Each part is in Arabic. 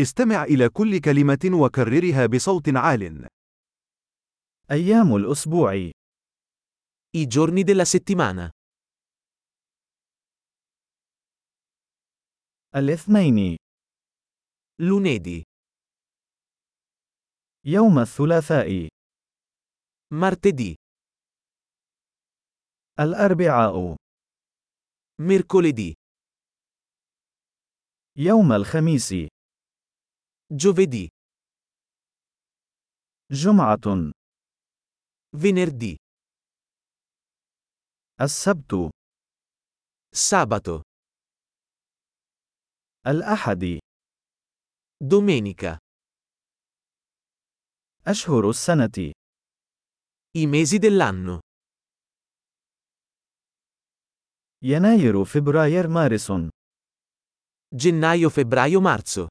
استمع إلى كل كلمة وكررها بصوت عال. أيام الأسبوع. I giorni della settimana. الاثنين. Lunedì, يوم الثلاثاء. Martedì, الأربعاء. Mercoledì, يوم الخميس. giovedì, جمعة venerdì, السبت sabato, الأحد domenica. أشهر السنة I mesi dell'anno. يناير فبراير مارس Gennaio, febbraio, marzo.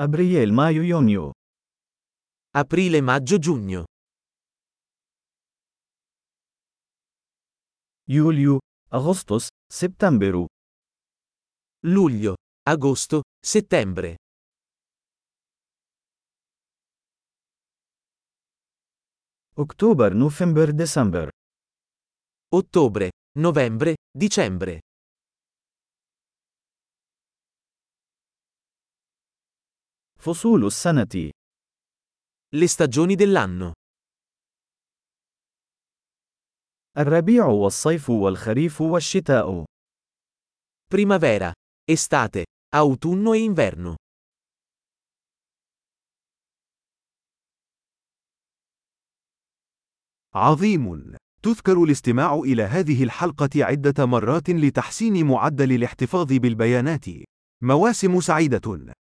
Abriel maio junho. Aprile maggio giugno. Julio, agosto, settembre. Luglio, agosto, settembre. Ottobre, novembre, december. Ottobre, novembre, dicembre. فصول السنة Le stagioni dell'anno. الربيع والصيف والخريف والشتاء Primavera, estate, autunno e inverno. عظيم. تذكر الاستماع إلى هذه الحلقة عدة مرات لتحسين معدل الاحتفاظ بالبيانات. مواسم سعيدة.